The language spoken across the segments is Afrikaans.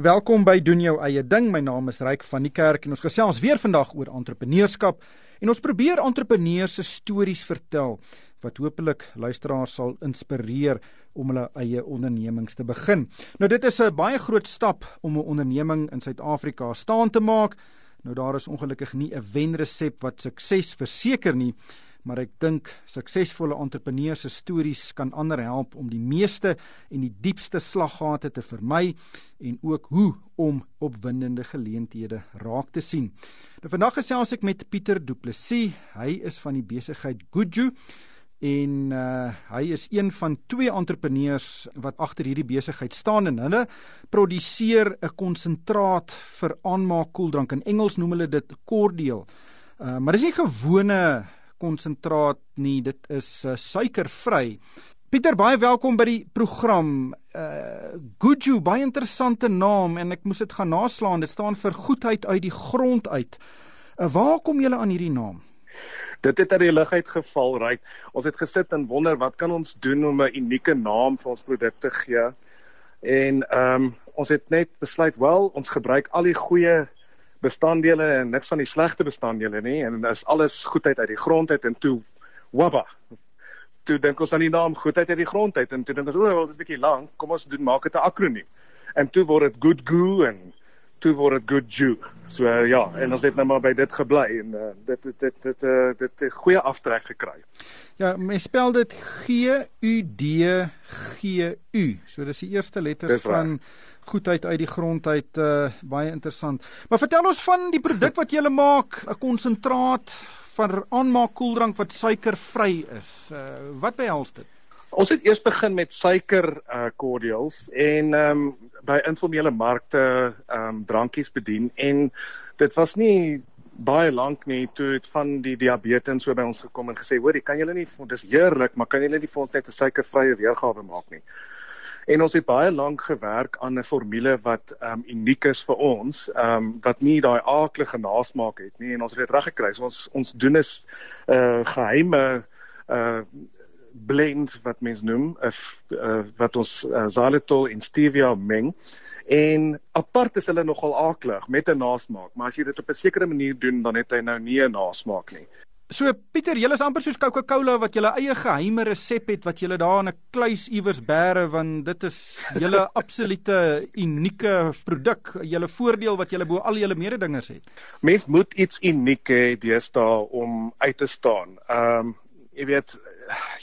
Welkom by doen jou eie ding. My naam is Ryk van die Kerk en ons gesels weer vandag oor entrepreneurskap en ons probeer entrepreneurs se stories vertel wat hopelik luisteraars sal inspireer om hulle eie ondernemings te begin. Nou dit is 'n baie groot stap om 'n onderneming in Suid-Afrika staan te maak. Nou daar is ongelukkig nie 'n wenresep wat sukses verseker nie maar ek dink suksesvolle entrepreneurs se stories kan ander help om die meeste en die diepste slaggate te vermy en ook hoe om opwindende geleenthede raak te sien. Nou vandag gesels ek met Pieter Du Plessis. Hy is van die besigheid Goodju en uh, hy is een van twee entrepreneurs wat agter hierdie besigheid staan en hulle produseer 'n konsentraat vir aanmaak koeldrank. In Engels noem hulle dit cordial. Uh, maar dis nie gewone konsentraat nie. Dit is uh, suikervry. Pieter, baie welkom by die program. Uh Goodju, baie interessante naam en ek moes dit gaan naslaan. Dit staan vir goedheid uit die grond uit. Uh, waar kom julle aan hierdie naam? Dit het uit die lug uit geval, right? Ons het gesit en wonder wat kan ons doen om 'n unieke naam vir ons produk te gee? En ehm um, ons het net besluit, wel, ons gebruik al die goeie bestanddele en niks van die slegte bestanddele nie en is alles goedheid uit die grond uit en toe wabba toe dink ons aan die naam goedheid uit die grond uit en toe dink ons o, oh, dit is 'n bietjie lank kom ons doen maak dit 'n akroniem en toe word dit good goo en toe word dit good ju. So uh, ja en ons het nou maar by dit gebly en uh, dit dit dit dit uh, dit het goeie aftrek gekry. Ja mens spel dit G U D G U. So dis die eerste letters van goedheid uit die grond uit uh baie interessant. Maar vertel ons van die produk wat jy maak, 'n konsentraat van aanmaak koeldrank wat suikervry is. Uh wat behels dit? Ons het eers begin met suiker uh cordials en ehm um, by informele markte ehm um, drankies bedien en dit was nie baie lank nie toe het van die diabetes so by ons gekom en gesê hoor, kan julle nie dis heerlik, maar kan julle nie vir ons net 'n suikervrye weergawe maak nie? En ons het baie lank gewerk aan 'n formule wat um uniek is vir ons, um wat nie daai aaklige nasmaak het nie en ons het dit reg gekry. So ons ons doen is 'n uh, geheime uh blend wat mens noem, 'n uh, wat ons uh, xylitol en stevia meng. En apart is hulle nogal aaklig met 'n nasmaak, maar as jy dit op 'n sekere manier doen, dan het hy nou nie 'n nasmaak nie. So Pieter, julle is amper soos Coca-Cola wat julle eie geheime resep het wat julle daar in 'n kluis iewers bære want dit is julle absolute unieke produk, julle voordeel wat julle bo al julle mededingers het. Mens moet iets uniek hê deesdae om uit te staan. Ehm um, jy weet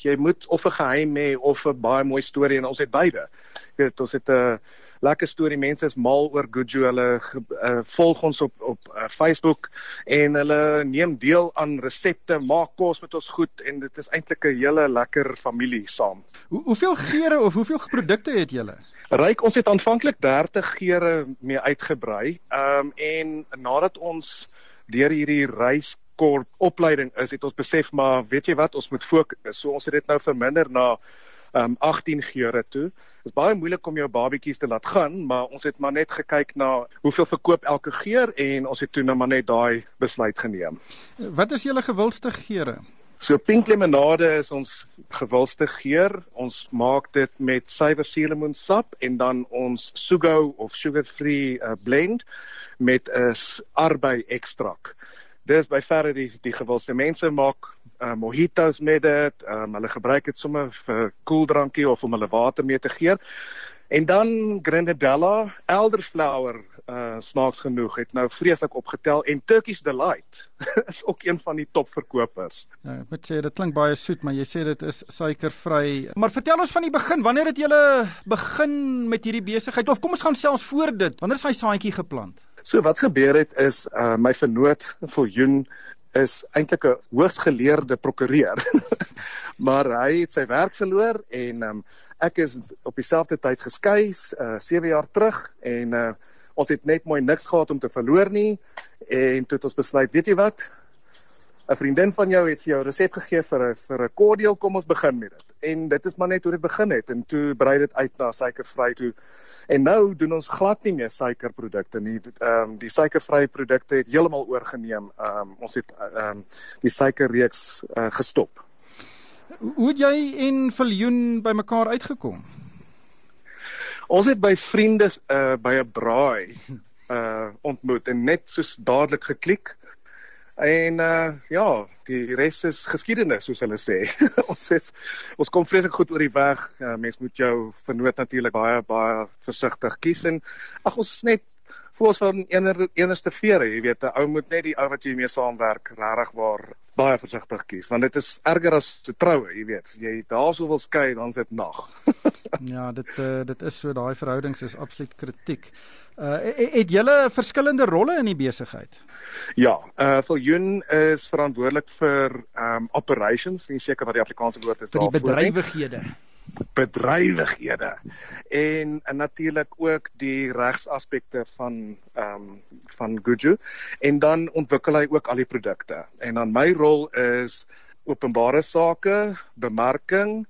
jy moet of 'n geheim hê of 'n baie mooi storie en ons het beide. Jy weet ons het 'n uh, lekker storie. Mense is mal oor Gujo. Hulle uh, volg ons op op uh, Facebook en hulle neem deel aan resepte, maak kos met ons goed en dit is eintlik 'n hele lekker familie saam. Hoe hoeveel geure of hoeveel produkte het julle? Ryk, ons het aanvanklik 30 geure mee uitgebrei. Ehm um, en nadat ons deur hierdie reis kort opleiding is, het ons besef maar weet jy wat, ons moet fokus. So ons het dit nou verminder na um, 18 geure toe is baie moeilik om jou babetjies te laat gaan, maar ons het maar net gekyk na hoeveel verkoop elke geur en ons het toe nou maar net daai besluit geneem. Wat is julle gewildste geure? So pink lemonade is ons gewildste geur. Ons maak dit met suiwer suurlemoensap en dan ons sugo of sugar-free uh, blend met 'n arbei ekstrak. Dis by verre die die gewildste mense maak uh, mojitos met dit. Um, hulle gebruik dit sommer vir koeldrankie of om hulle water mee te gee. En dan Grenadella elderflower uh snaaks genoeg het nou vreeslik opgetel en Turkish delight is ook een van die topverkopers. Ja, ek moet sê dit klink baie soet, maar jy sê dit is suikervry. Maar vertel ons van die begin, wanneer het julle begin met hierdie besigheid of kom ons gaan selfs voor dit? Wanneer is hy saadjie geplant? So wat gebeur het is uh my vernoot Viljoen is eintlik 'n hoogsgeleerde prokureur. maar hy het sy werk verloor en um, ek is op dieselfde tyd geskei, uh 7 jaar terug en uh ons het net mooi niks gehad om te verloor nie en toe het ons besluit, weet jy wat? 'n Vriendin van jou het vir jou resep gegee vir 'n vir 'n cordial, kom ons begin met dit. En dit is maar net hoe dit begin het en toe brei dit uit na suikervry toe. En nou doen ons glad nie meer suikerprodukte nie. Ehm um, die suikervrye produkte het heeltemal oorgeneem. Ehm um, ons het ehm um, die suikerreeks uh, gestop. Hoe het jy en Viljoen bymekaar uitgekom? Ons het by vriende uh by 'n braai uh ontmoet en net soos dadelik geklik. En uh ja, die res is geskiedenis soos hulle sê. ons het ons kom vreeslik goed oor die weg. Uh, mens moet jou vernoot natuurlik baie baie versigtig kies en ag ons is net voel ons van ener, enigste vere, jy weet, 'n ou moet net die ou wat jy mee saamwerk regtig waar baie versigtig kies want dit is erger as 'n troue, jy weet. As jy daarso wil skei, dan is dit nag. ja, dit uh, dit is so daai verhoudings is absoluut kritiek. Uh het julle verskillende rolle in die besigheid? Ja, uh Viljoen is verantwoordelik vir um operations, nie seker wat die Afrikaanse woord is daarvoor nie. Vir die bedrywighede. Bedrywighede. En, en natuurlik ook die regsaspekte van um van Guju en dan ontwikkel hy ook al die produkte. En dan my rol is openbare sake, bemarking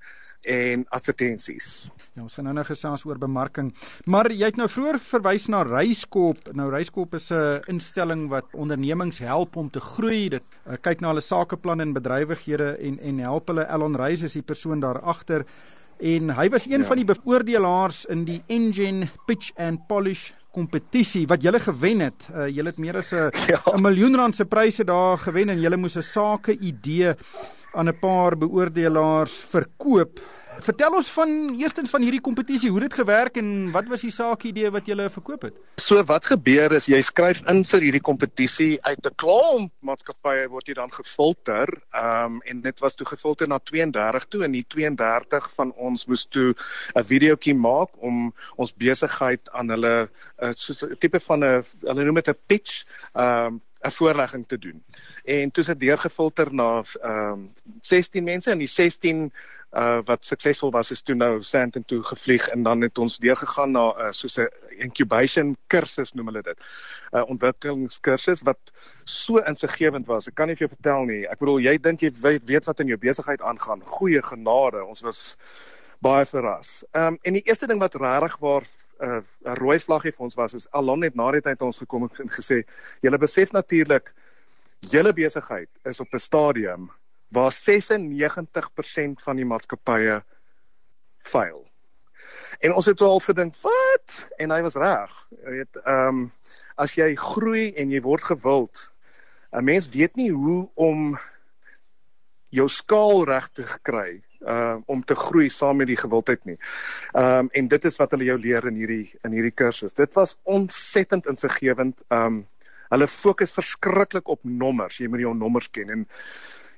en advertensies. Ja, ons gaan nou nou gesels oor bemarking. Maar jy het nou vroeër verwys na Reiskop. Nou Reiskop is 'n instelling wat ondernemings help om te groei. Dit uh, kyk na hulle sakeplan en bedrywighede en en help hulle Elon Reis is die persoon daar agter. En hy was een ja. van die beoordelaars in die Engine Pitch and Polish kompetisie wat julle gewen het. Uh, julle het meer as 'n ja. miljoen rand se pryse daar gewen en julle moes 'n sake idee aan 'n paar beoordelaars verkoop. Vertel ons van eerstens van hierdie kompetisie, hoe dit gewerk en wat was die saak idee wat jy gele verkoop het? So wat gebeur is jy skryf in vir hierdie kompetisie uit 'n klomp maatskappye word jy dan gefilter. Ehm um, en dit was toe gefilter na 32 toe en die 32 van ons moes toe 'n videoetjie maak om ons besigheid aan hulle uh, soos 'n tipe van 'n hulle noem dit 'n pitch, ehm um, 'n voorlegging te doen. En toe is dit deurgefilter na ehm um, 16 mense en die 16 uh wat suksesvol was is toe nou Sandton toe gevlieg en dan het ons deurgegaan na uh, soos 'n incubation kursus noem hulle dit. uh, Ontwikkelingskursus wat so insiggewend was. Ek kan nie vir jou vertel nie. Ek bedoel jy dink jy weet, weet wat in jou besigheid aangaan. Goeie genade. Ons was baie verras. Ehm um, en die eerste ding wat regtig waar uh, 'n rooi vlaggie vir ons was is alom net na die tyd ons gekom en gesê julle besef natuurlik julle besigheid is op 'n stadium waar 96% van die maatskappye faal. En ons het al gedink, "Wat?" En hy was reg. Jy weet, ehm um, as jy groei en jy word gewild, 'n mens weet nie hoe om jou skaal reg te kry uh om te groei saam met die gewildheid nie. Ehm um, en dit is wat hulle jou leer in hierdie in hierdie kursus. Dit was ontsettend insiggewend. Ehm um, hulle fokus verskriklik op nommers. Jy moet jou nommers ken en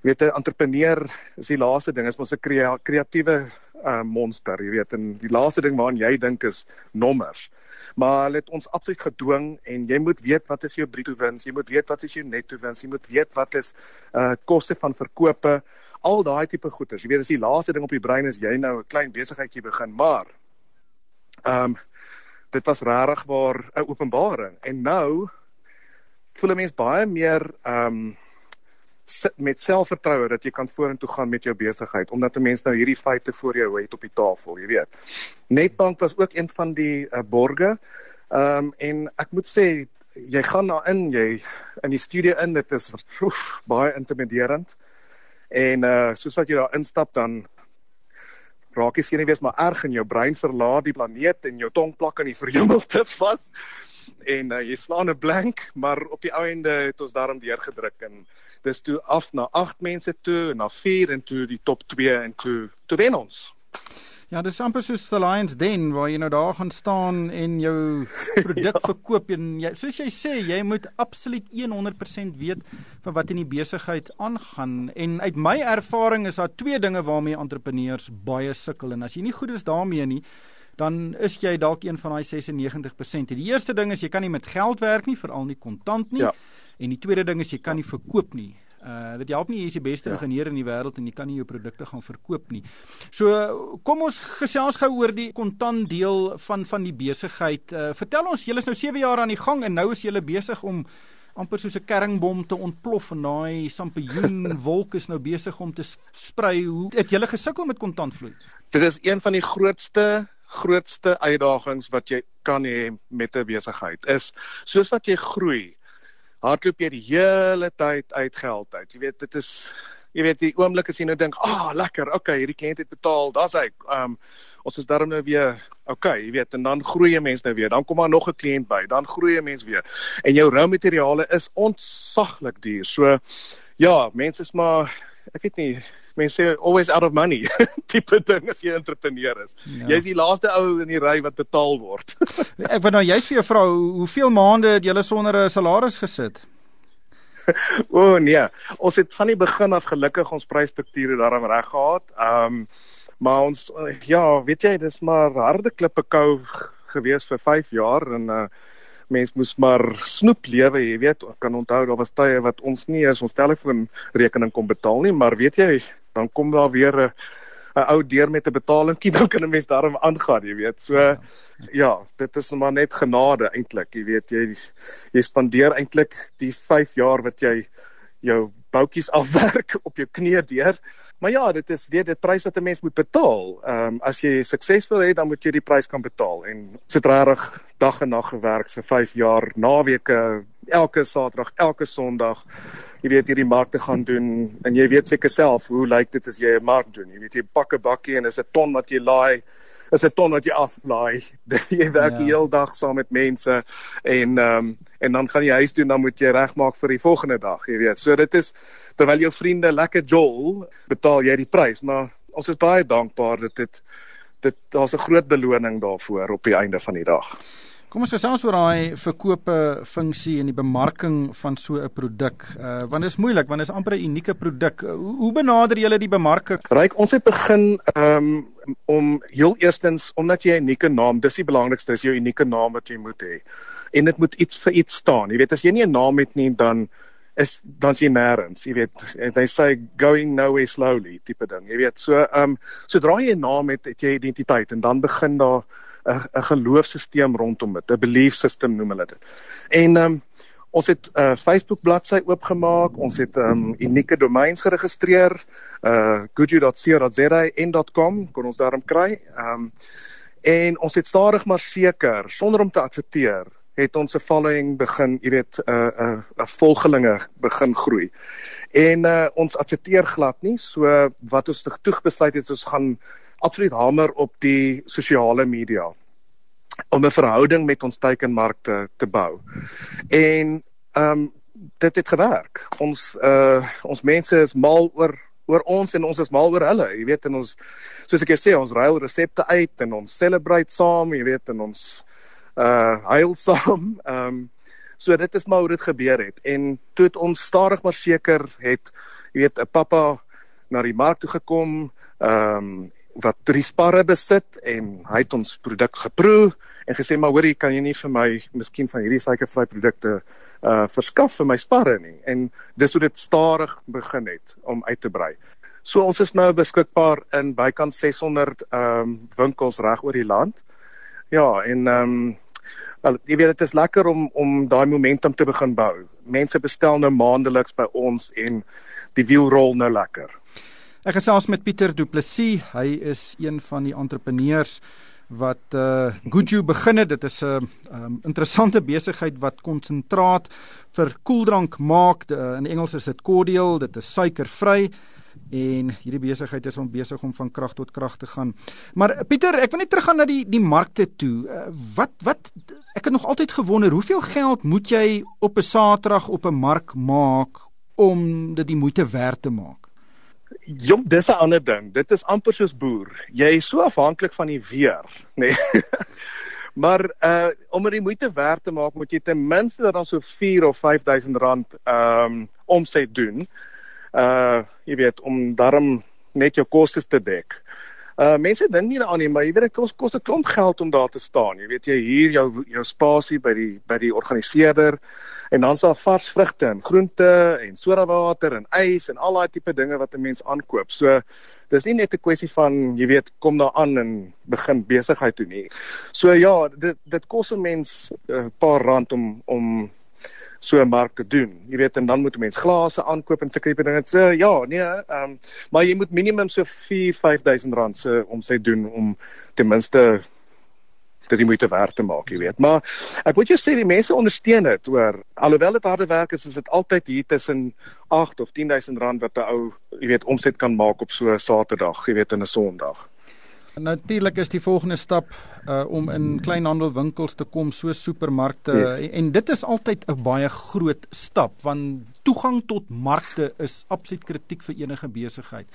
jy weet 'n entrepreneur is die laaste ding is mos 'n krea kreatiewe uh, monster jy weet en die laaste ding waaraan jy dink is nommers. Maar hulle het ons absoluut gedwing en jy moet weet wat is jou bruto wins jy moet weet wat is jou netto wins jy moet weet wat is uh koste van verkope al daai tipe goeders. Jy weet dis die laaste ding op die brein is jy nou 'n klein besigheidjie begin maar ehm um, dit was regtig waar 'n openbaring. En nou voel 'n mens baie meer ehm um, met selfvertroue dat jy kan vorentoe gaan met jou besigheid omdat 'n mens nou hierdie feite voor jou het op die tafel, jy weet. Netbank was ook een van die uh, borge. Ehm um, en ek moet sê jy gaan daar in, jy in die studio in, dit is oef, baie intimiderend. En uh soos wat jy daar instap dan raak jy sien jy wees maar erg in jou brein verlaat die planeet en jou tong plak aan die verhemelte vas. En uh, jy slaan 'n blank, maar op die ou ende het ons daarin deurgedruk en dis toe af na 8 mense toe na 4 en toe die top 2 en toe toe wen ons. Ja, dis amper soos the Lions Den waar jy nou daar gaan staan en jou produk ja. verkoop en jy soos jy sê, jy moet absoluut 100% weet van wat in die besigheid aangaan en uit my ervaring is daar twee dinge waarmee entrepreneurs baie sukkel en as jy nie goed is daarmee nie dan is jy dalk een van daai 96%. Die eerste ding is jy kan nie met geld werk nie, veral nie kontant nie. Ja. En die tweede ding is jy kan nie verkoop nie. Uh dit help nie jy is die beste ja. ingenieur in die wêreld en jy kan nie jou produkte gaan verkoop nie. So kom ons gesels gou oor die kontant deel van van die besigheid. Uh vertel ons, julle is nou 7 jaar aan die gang en nou is julle besig om amper soos 'n kerringbom te ontplof en daai sampioen wolk is nou besig om te sprei. Hoe het julle gesukkel met kontantvloei? Dit is een van die grootste grootste uitdagings wat jy kan hê met 'n besigheid. Is soos wat jy groei, hardloop jy die hele tyd uit geld uit. Jy weet dit is jy weet die oomblik as jy nou dink, "Ag, oh, lekker. Okay, hierdie kliënt het betaal. Daar's hy." Um ons is darm nou weer okay, jy weet, en dan groei jy mense nou weer. Dan kom daar nog 'n kliënt by, dan groei jy mense weer. En jou rou materiale is ontsaglik duur. So ja, mense is maar ek weet nie mense sê always out of money tipe ding as jy 'n entrepreneur is. Ja. Jy's die laaste ou in die ry wat betaal word. ek wil nou juist vir jou vra hoeveel maande het jy sonder 'n salaris gesit? o oh, nee, ons het van die begin af gelukkig ons prysstrukture daarom reg gehad. Ehm um, maar ons ja, weet jy, dis maar harde klippe kou gewees vir 5 jaar en uh mens moes maar snoep lewe, jy weet, ek kan onthou daar was tye wat ons nie eens ons telefoonrekening kon betaal nie, maar weet jy, dan kom daar weer 'n 'n ou deur met 'n betalingkie, dan kan 'n mens daarom aangaan, jy weet. So ja, ja dit is maar net genade eintlik, jy weet, jy jy spandeer eintlik die 5 jaar wat jy jou boutjies afwerk op jou knie deur. Maar ja, dit is weer dit prys wat 'n mens moet betaal. Ehm um, as jy suksesvol is, dan moet jy die prys kan betaal. En sit regtig dag en nag gewerk vir 5 jaar, naweke, elke Saterdag, elke Sondag jy weet hierdie markte gaan doen. En jy weet seker self hoe lyk dit as jy 'n mark doen? Jy weet jy pak 'n bakkie en is 'n ton wat jy laai is 'n ton wat jy aflaai. Jy werk ja. die hele dag saam met mense en ehm um, en dan gaan jy huis toe en dan moet jy regmaak vir die volgende dag jy weet. So dit is terwyl jou vriende lekker jol betaal jy die prys maar ons is baie dankbaar dat dit dit daar's 'n groot beloning daarvoor op die einde van die dag Kom ons gesels oor daai verkope funksie en die bemarking van so 'n produk. Uh want dit is moeilik want dit is amper 'n unieke produk. Uh, hoe benader julle die bemarking? Ryk, ons het begin um om heel eerstens omdat jy 'n unieke naam, dis die belangrikste, is jou unieke naam wat jy moet hê. En dit moet iets vir iets staan. Jy weet as jy nie 'n naam het nie, dan is dan sien nêrens, jy weet, they say going nowhere slowly tipe ding. Jy weet, so um sodra jy 'n naam het, het jy identiteit en dan begin daar 'n 'n geloofsisteem rondom dit, 'n belief system noem hulle dit. En ehm um, ons het 'n uh, Facebook bladsy oopgemaak, ons het ehm um, unieke domeins geregistreer, uh guju.co.za en .com kon ons daarom kry. Ehm um, en ons het stadig maar seker sonder om te adverteer het ons 'n following begin, jy weet, 'n uh, 'n uh, 'n volgelinge begin groei. En uh ons adverteer glad nie, so wat ons toe besluit het ons gaan absoluut hamer op die sosiale media om 'n verhouding met ons teikenmarkte te bou. En ehm um, dit het gewerk. Ons uh ons mense is mal oor oor ons en ons is mal oor hulle. Jy weet en ons soos ek sê, ons ruil resepte uit en ons celebrate saam, jy weet en ons uh huil saam. Ehm um, so dit is maar hoe dit gebeur het. En toe het ons stadig maar seker het jy weet 'n pappa na die mark toe gekom ehm um, wat drie sparre besit en hy het ons produk geproe en gesê maar hoorie kan jy nie vir my miskien van hierdie suikervry produkte uh verskaf vir my sparre nie en dis hoe dit stadig begin het om uit te brei. So ons is nou beskikbaar in bykans 600 ehm um, winkels reg oor die land. Ja, en ehm um, wel jy weet dit is lekker om om daai momentum te begin bou. Mense bestel nou maandeliks by ons en die wiel rol nou lekker. Ek gesels met Pieter Du Plessis. Hy is een van die entrepreneurs wat uh Guju begin het. Dit is 'n uh, um, interessante besigheid wat konsentraat vir koeldrank maak. De, uh, in Engels is dit cordial. Dit is suikervry en hierdie besigheid is om besig om van krag tot krag te gaan. Maar Pieter, ek wil net teruggaan na die die markte toe. Uh, wat wat ek het nog altyd gewonder, hoeveel geld moet jy op 'n Saterdag op 'n mark maak om dit die moeite werd te maak? Jong, dis 'n ander ding. Dit is amper soos boer. Jy is so afhanklik van die weer, nê. Nee. maar uh om dit moeite werd te maak, moet jy ten minste dan so 4 of 5000 rand ehm um, omset doen. Uh jy weet om daarom net jou kostes te dek. Uh mense dink nie daaraan nie, maar jy weet dit kos kos 'n klomp geld om daar te staan. Jy weet jy hier jou jou spasie by die by die organiseerder en dan sal vars vrugte en groente en sodawater en ys en al daai tipe dinge wat 'n mens aankoop. So dis nie net 'n kwessie van jy weet kom daar aan en begin besigheid doen nie. So ja, dit dit kos 'n mens 'n uh, paar rand om om so 'n mark te doen. Jy weet en dan moet 'n mens glase aankoop en sulke tipe dinge. So ja, nee, ehm um, maar jy moet minimum so 4 5000 rand se om sy doen om ten minste dit die moeite werd te maak, jy weet. Maar ek moet jou sê die mense ondersteun dit oor alhoewel dit harde werk is, is dit altyd hier tussen 8 of 10000 rand wat 'n ou, jy weet, omset kan maak op so 'n Saterdag, jy weet, en 'n Sondag. Natuurlik is die volgende stap uh om in kleinhandelwinkels te kom so supermarkte yes. en, en dit is altyd 'n baie groot stap want toegang tot markte is absoluut kritiek vir enige besigheid.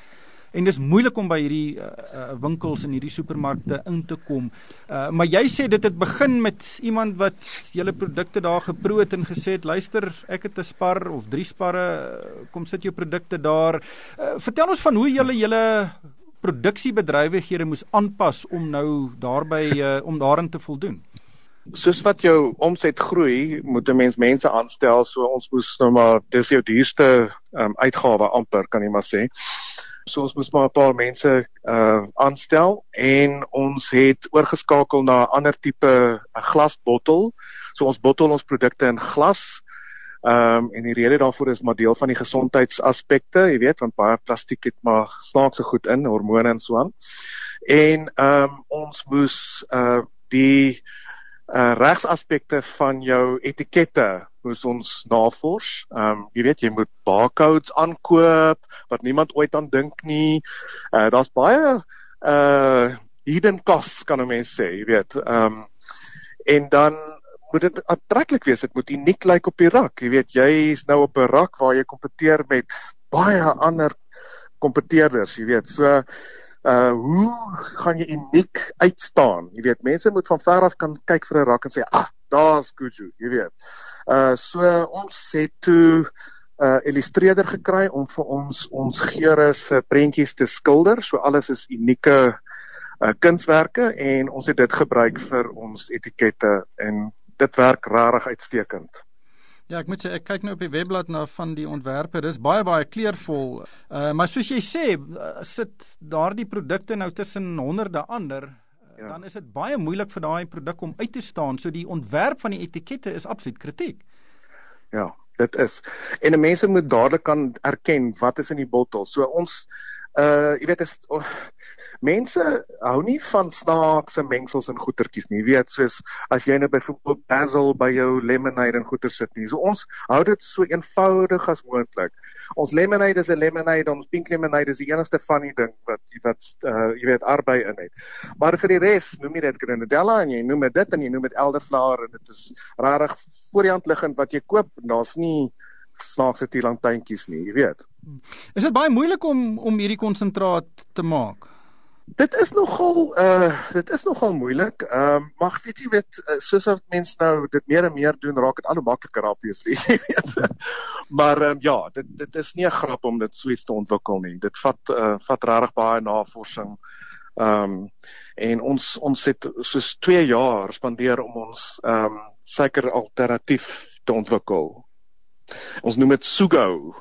En dis moeilik om by hierdie uh, uh, winkels en hierdie supermarkte in te kom. Uh maar jy sê dit het begin met iemand wat julle produkte daar geproe het en gesê het luister, ek het 'n spar of drie sparre, kom sit jou produkte daar. Uh, vertel ons van hoe julle julle produksiebedrywighede moes aanpas om nou daarby uh, om daarin te voldoen? Soos wat jou omset groei, moet 'n mens mense aanstel, so ons moes nou maar dis jou duurste um, uitgawe amper kan jy maar sê. So ons moes maar 'n paar mense uh aanstel en ons het oorgeskakel na 'n ander tipe 'n glasbottel. So ons bottel ons produkte in glas Ehm um, en die rede daarvoor is maar deel van die gesondheidsaspekte, jy weet, want baie plastiek het maar snaakse goed in, hormone en so aan. En ehm um, ons moes uh die uh regsaspekte van jou etikette moes ons navors. Ehm um, jy weet jy moet barcodes aankoop wat niemand ooit aan dink nie. Uh daar's baie uh hidden costs kan 'n mens sê, jy weet. Ehm um, en dan moet dit aantreklik wees. Dit moet uniek lyk op die rak. Jy weet, jy is nou op 'n rak waar jy kompeteer met baie ander kompeteerders, jy weet. So uh hoe gaan jy uniek uitstaan? Jy weet, mense moet van ver af kan kyk vir 'n rak en sê, "Ah, daar's Gucci," jy weet. Uh so ons het toe 'n uh, illustreerder gekry om vir ons ons geure se prentjies te skilder. So alles is unieke uh kunswerke en ons het dit gebruik vir ons etikette en dit werk regtig uitstekend. Ja, ek moet sê ek kyk nou op die webblad na van die ontwerpe. Dis baie baie kleurvol. Uh maar soos jy sê, uh, sit daardie produkte nou tussen honderde ander, uh, ja. dan is dit baie moeilik vir daai produk om uit te staan. So die ontwerp van die etikette is absoluut kritiek. Ja, dit is. En mense moet dadelik kan erken wat is in die bottel. So ons uh jy weet is oh, mense hou nie van snaakse mengsels in goetertjies nie. Jy weet soos as jy nou byvoorbeeld basil by jou lemonade en goeter sit nie. So ons hou dit so eenvoudig as moontlik. Ons lemonade is 'n lemonade, ons pink lemonade is die enigste van die ding wat wat uh jy weet arbei in het. Maar vir die res noem jy dit grenadella en jy noem dit en jy noem dit elderflower en dit is regtig voor die hand liggend wat jy koop. Daar's nie snaakse tielantuintjies nie, jy weet. Is dit baie moeilik om om hierdie konsentraat te maak? Dit is nogal uh dit is nogal moeilik. Ehm uh, maar weet jy weet uh, soos as mense nou dit meer en meer doen, raak dit al hoe makliker op jy weet. maar ehm um, ja, dit dit is nie 'n grap om dit so iets te ontwikkel nie. Dit vat uh vat regtig baie navorsing. Ehm um, en ons ons het soos 2 jaar spandeer om ons ehm um, suiker alternatief te ontwikkel. Ons noem dit Sugo.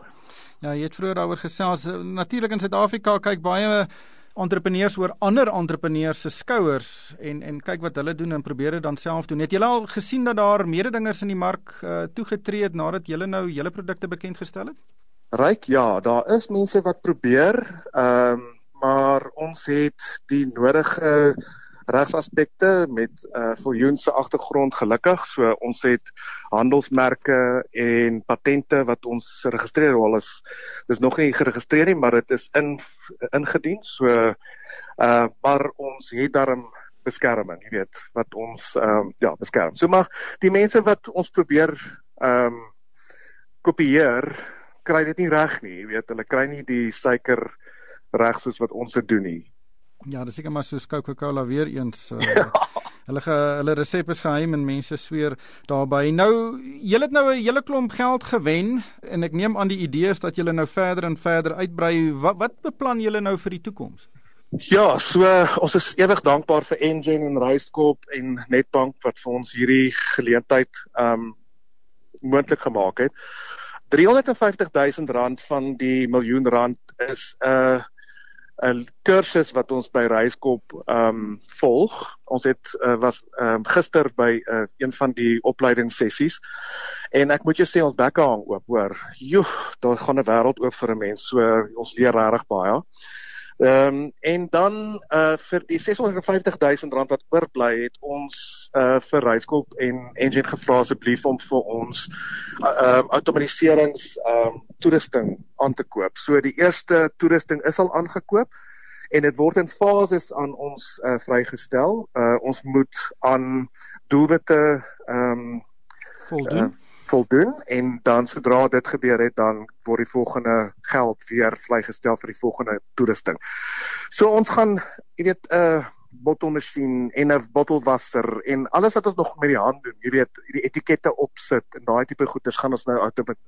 Ja, jy het vroeër daaroor gesels. Natuurlik in Suid-Afrika kyk baie entrepreneurs oor ander entrepreneurs se skouers en en kyk wat hulle doen en probeer dit dan self doen. Het julle al gesien dat daar mededingers in die mark uh, toegetree het nadat julle nou julle produkte bekend gestel het? Ryk, ja, daar is mense wat probeer, ehm um, maar ons het die nodige regsaspekte met uh, viljoense agtergrond gelukkig. So ons het handelsmerke en patente wat ons geregistreer al is. Dis nog nie geregistreer nie, maar dit is in ingedien. So uh maar ons het daarom beskerming, jy weet, wat ons ehm um, ja, beskerm. So maar die mense wat ons probeer ehm um, kopieer, kry dit nie reg nie, jy weet, hulle kry nie die suiker reg soos wat ons dit doen nie. Ja, dis seker maar soos Coca-Cola weer eens. Uh, ja. Hulle ge, hulle resep is geheim en mense sweer daarby. Nou, julle het nou 'n hele klomp geld gewen en ek neem aan die idee is dat julle nou verder en verder uitbrei. Wat wat beplan julle nou vir die toekoms? Ja, so ons is ewig dankbaar vir Engen en Ruiskop en Netbank wat vir ons hierdie geleentheid um moontlik gemaak het. 350 000 rand van die miljoen rand is 'n uh, 'n kursus wat ons by Reiskop ehm um, volg. Ons het uh, was ehm um, gister by uh, een van die opleidingssessies en ek moet jou sê ons bekke hang oop, hoor. Joe, daar gaan 'n wêreld oop vir 'n mens. So ons leer regtig baie. Ehm um, en dan uh vir die 650 000 rand wat oorbly het ons uh vir Reiskop en Engine gevra asseblief om vir ons ehm uh, um, outomatiserings ehm um, toerusting aan te koop. So die eerste toerusting is al aangekoop en dit word in fases aan ons uh, vrygestel. Uh, ons moet aan doelwitte ehm um, voldoen. Uh, voldoen en dan sodra dit gebeur het dan word die volgende geld weer vrygestel vir die volgende toerusting. So ons gaan jy weet 'n uh, bottelmasjien en 'n bottelwasser en alles wat ons nog met die hand doen, jy weet, die etikette opsit en daai tipe goeders gaan ons nou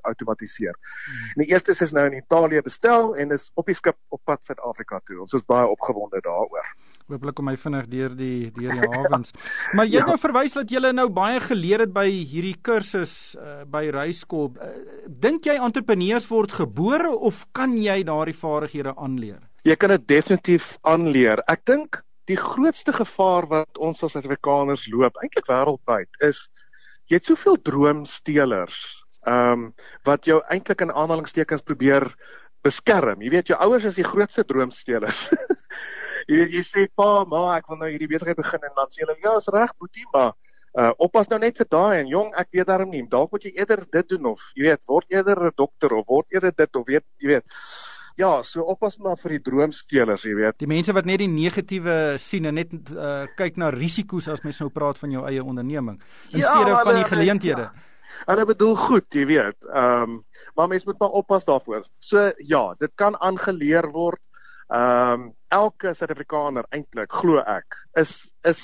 outomatiseer. Hmm. Die eerste is nou in Italië bestel en is op die skip op pad Suid-Afrika toe. Ons is baie opgewonde daaroor. Hooplik kom hy vinnig deur die deur die hawens. maar jy het ja. nou verwys dat jy nou baie geleer het by hierdie kursus uh, by Reiskop. Uh, Dink jy entrepreneurs word gebore of kan jy daardie vaardighede aanleer? Jy kan dit definitief aanleer. Ek dink die grootste gevaar wat ons as Afrikaners loop, eintlik wêreldwyd, is jy het soveel droomstelers. Ehm um, wat jou eintlik in aanhalingstekens probeer beskerm. Jy weet jou ouers is die grootste droomstelers. jy weet jy sê pa, ma, ek wil nou hierdie besigheid begin en dan sê hulle ja, is reg, boetie, maar uh oppas nou net vir daai en jong, ek weet daarom nie. Dalk moet jy eerder dit doen of jy weet, word eerder 'n dokter of word eerder dit of weet jy weet ja, so oppas maar vir die droomstelers, jy weet. Die mense wat net die negatiewe sien en net uh, kyk na risiko's as mens nou praat van jou eie onderneming in ja, steede van die geleenthede. Ja. Hulle bedoel goed, jy weet. Ehm um, maar mens moet maar oppas daarvoor. So ja, dit kan aangeleer word. Ehm um, elke Suid-Afrikaner eintlik glo ek is is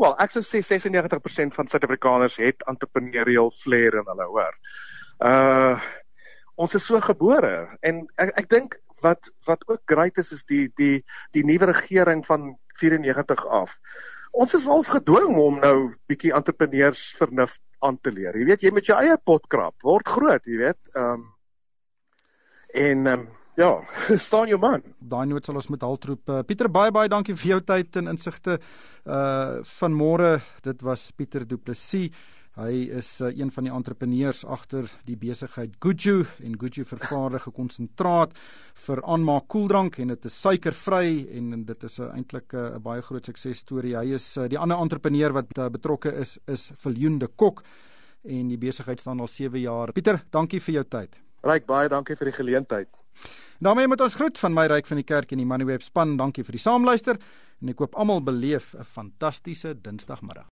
wel, ek sou sê 96% van Suid-Afrikaners het entrepreneurial flair in hulle, hoor. Uh ons is so gebore en ek ek dink wat wat ook great is is die die die nuwe regering van 94 af. Ons is al gedwing om nou bietjie entrepreneurs vernuf aan te leer. Jy weet jy met jou eie potkrap word groot, jy weet. Ehm um, en ehm um, ja, staan jou man. Daai noot sal ons met haltroep. Uh, Pieter baie baie dankie vir jou tyd en insigte uh van môre. Dit was Pieter Du Plessis. Hy is uh, een van die entrepreneurs agter die besigheid Guju en Guju vervaardig gekonsentraat vir aanmaak koeldrank en dit is suikervry en dit is 'n uh, eintlik 'n uh, baie groot suksesstorie. Hy is uh, die ander entrepreneur wat uh, betrokke is is Viljoen de Kok en die besigheid staan al 7 jaar. Pieter, dankie vir jou tyd. Ryk baie dankie vir die geleentheid. Daarmee met ons groet van my ryk van die kerk en die Moneyweb span. Dankie vir die saamluister en ek hoop almal beleef 'n fantastiese Dinsdagmiddag.